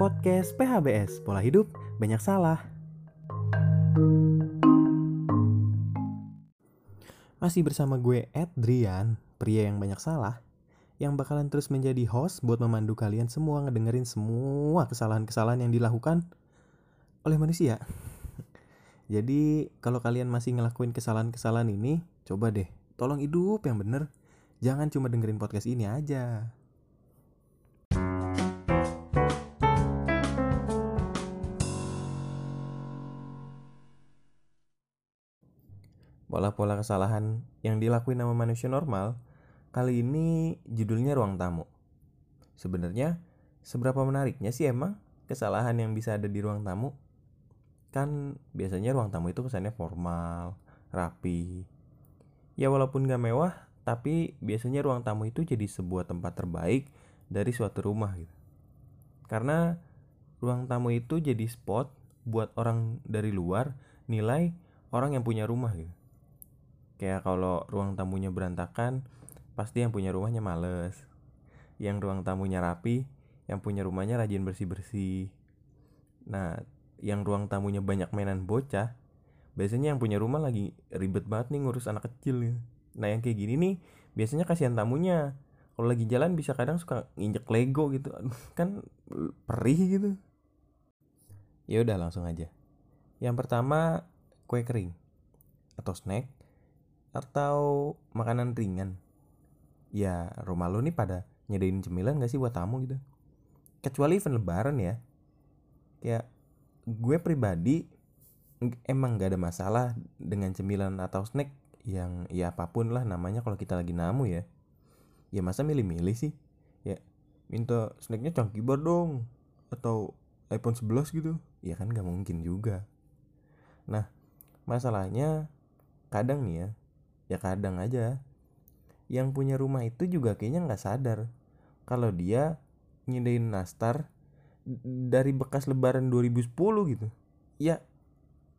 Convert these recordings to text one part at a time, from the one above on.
podcast PHBS Pola Hidup Banyak Salah. Masih bersama gue Adrian, pria yang banyak salah, yang bakalan terus menjadi host buat memandu kalian semua ngedengerin semua kesalahan-kesalahan yang dilakukan oleh manusia. Jadi kalau kalian masih ngelakuin kesalahan-kesalahan ini, coba deh, tolong hidup yang bener. Jangan cuma dengerin podcast ini aja. Pola-pola kesalahan yang dilakuin sama manusia normal, kali ini judulnya ruang tamu. Sebenarnya, seberapa menariknya sih emang kesalahan yang bisa ada di ruang tamu? Kan biasanya ruang tamu itu kesannya formal, rapi. Ya walaupun gak mewah, tapi biasanya ruang tamu itu jadi sebuah tempat terbaik dari suatu rumah gitu. Karena ruang tamu itu jadi spot buat orang dari luar nilai orang yang punya rumah gitu kayak kalau ruang tamunya berantakan pasti yang punya rumahnya males. Yang ruang tamunya rapi yang punya rumahnya rajin bersih bersih nah yang ruang tamunya banyak mainan bocah biasanya yang punya rumah lagi ribet banget nih ngurus anak kecil gitu. nah yang kayak gini nih biasanya kasihan tamunya. Kalau lagi jalan bisa kadang suka nginjek lego gitu. Kan perih gitu. Ya udah langsung aja. Yang pertama kue kering atau snack atau makanan ringan. Ya rumah lo nih pada nyedain cemilan gak sih buat tamu gitu? Kecuali event lebaran ya. Kayak gue pribadi emang gak ada masalah dengan cemilan atau snack yang ya apa pun lah namanya kalau kita lagi namu ya. Ya masa milih-milih sih? Ya minta snacknya cangki bar dong. Atau iPhone 11 gitu. Ya kan gak mungkin juga. Nah masalahnya kadang nih ya ya kadang aja. Yang punya rumah itu juga kayaknya nggak sadar. Kalau dia nyindain nastar dari bekas lebaran 2010 gitu. Ya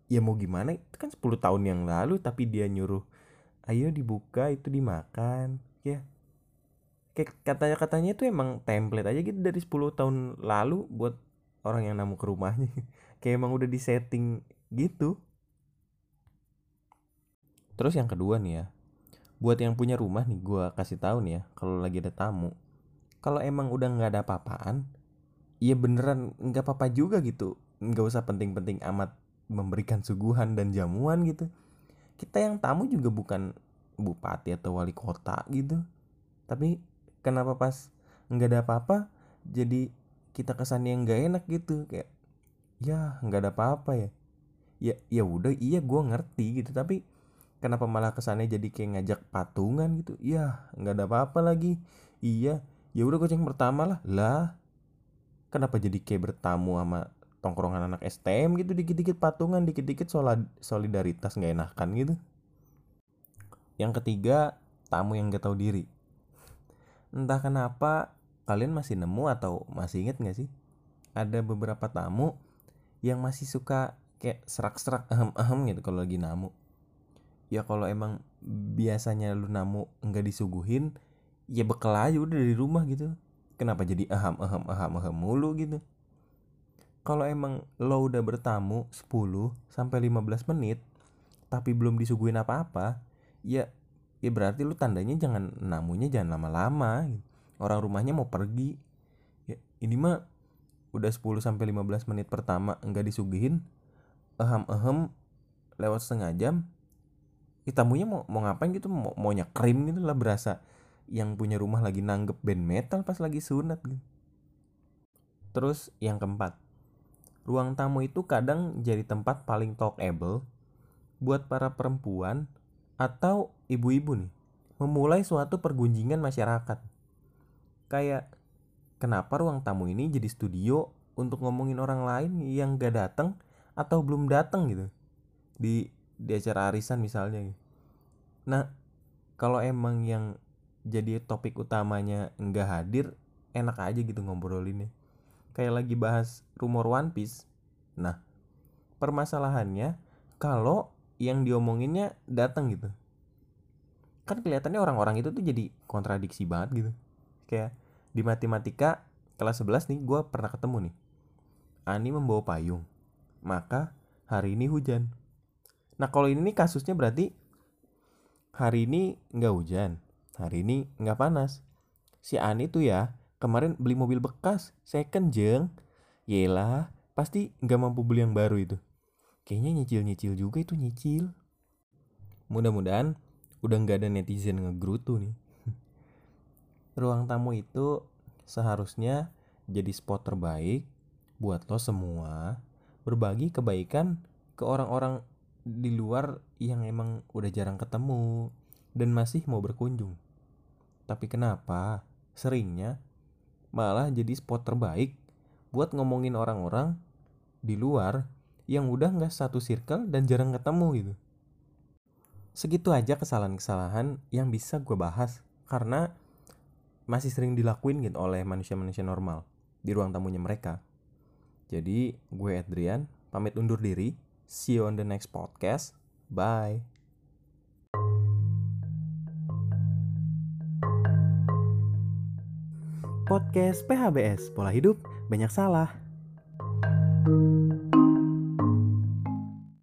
ya mau gimana? Itu kan 10 tahun yang lalu tapi dia nyuruh ayo dibuka itu dimakan. Ya. Kayak katanya katanya itu emang template aja gitu dari 10 tahun lalu buat orang yang namu ke rumahnya. Kayak emang udah disetting gitu Terus yang kedua nih ya, buat yang punya rumah nih gue kasih tahu nih ya, kalau lagi ada tamu, kalau emang udah nggak ada apa-apaan, ya beneran nggak apa-apa juga gitu, nggak usah penting-penting amat memberikan suguhan dan jamuan gitu. Kita yang tamu juga bukan bupati atau wali kota gitu, tapi kenapa pas nggak ada apa-apa, jadi kita kesan yang nggak enak gitu. Kayak ya nggak ada apa-apa ya. Ya ya udah iya gue ngerti gitu. Tapi kenapa malah kesannya jadi kayak ngajak patungan gitu? Ya nggak ada apa-apa lagi. Iya ya udah goceng pertama lah. Lah kenapa jadi kayak bertamu sama tongkrongan anak STM gitu? Dikit-dikit patungan dikit-dikit solidaritas nggak enakan gitu. Yang ketiga tamu yang gak tahu diri. Entah kenapa kalian masih nemu atau masih inget nggak sih? Ada beberapa tamu yang masih suka kayak serak-serak ahem-ahem gitu kalau lagi namu ya kalau emang biasanya lu namu nggak disuguhin ya bekal aja udah dari rumah gitu. Kenapa jadi aham aham aham aham mulu gitu? Kalau emang lo udah bertamu 10 sampai 15 menit tapi belum disuguhin apa-apa ya ya berarti lu tandanya jangan namunya jangan lama-lama gitu. orang rumahnya mau pergi. Ya ini mah udah 10 sampai 15 menit pertama enggak disuguhin aham aham lewat setengah jam ya, tamunya mau mau ngapain gitu mau mau nyekrim gitu lah berasa yang punya rumah lagi nanggep band metal pas lagi sunat gitu. Terus yang keempat, ruang tamu itu kadang jadi tempat paling talkable buat para perempuan atau ibu-ibu nih memulai suatu pergunjingan masyarakat. Kayak kenapa ruang tamu ini jadi studio untuk ngomongin orang lain yang gak datang atau belum datang gitu di di acara arisan misalnya nah kalau emang yang jadi topik utamanya enggak hadir enak aja gitu ngobrolinnya kayak lagi bahas rumor One Piece nah permasalahannya kalau yang diomonginnya datang gitu kan kelihatannya orang-orang itu tuh jadi kontradiksi banget gitu kayak di matematika kelas 11 nih gue pernah ketemu nih Ani membawa payung. Maka hari ini hujan. Nah kalau ini kasusnya berarti hari ini nggak hujan, hari ini nggak panas. Si Ani tuh ya kemarin beli mobil bekas, second jeng. Yelah, pasti nggak mampu beli yang baru itu. Kayaknya nyicil-nyicil juga itu nyicil. Mudah-mudahan udah nggak ada netizen ngegrutu nih. Ruang tamu itu seharusnya jadi spot terbaik buat lo semua berbagi kebaikan ke orang-orang di luar yang emang udah jarang ketemu dan masih mau berkunjung. Tapi kenapa seringnya malah jadi spot terbaik buat ngomongin orang-orang di luar yang udah nggak satu circle dan jarang ketemu gitu. Segitu aja kesalahan-kesalahan yang bisa gue bahas karena masih sering dilakuin gitu oleh manusia-manusia normal di ruang tamunya mereka. Jadi gue Adrian pamit undur diri. See you on the next podcast. Bye. Podcast PHBS Pola Hidup Banyak Salah. thank you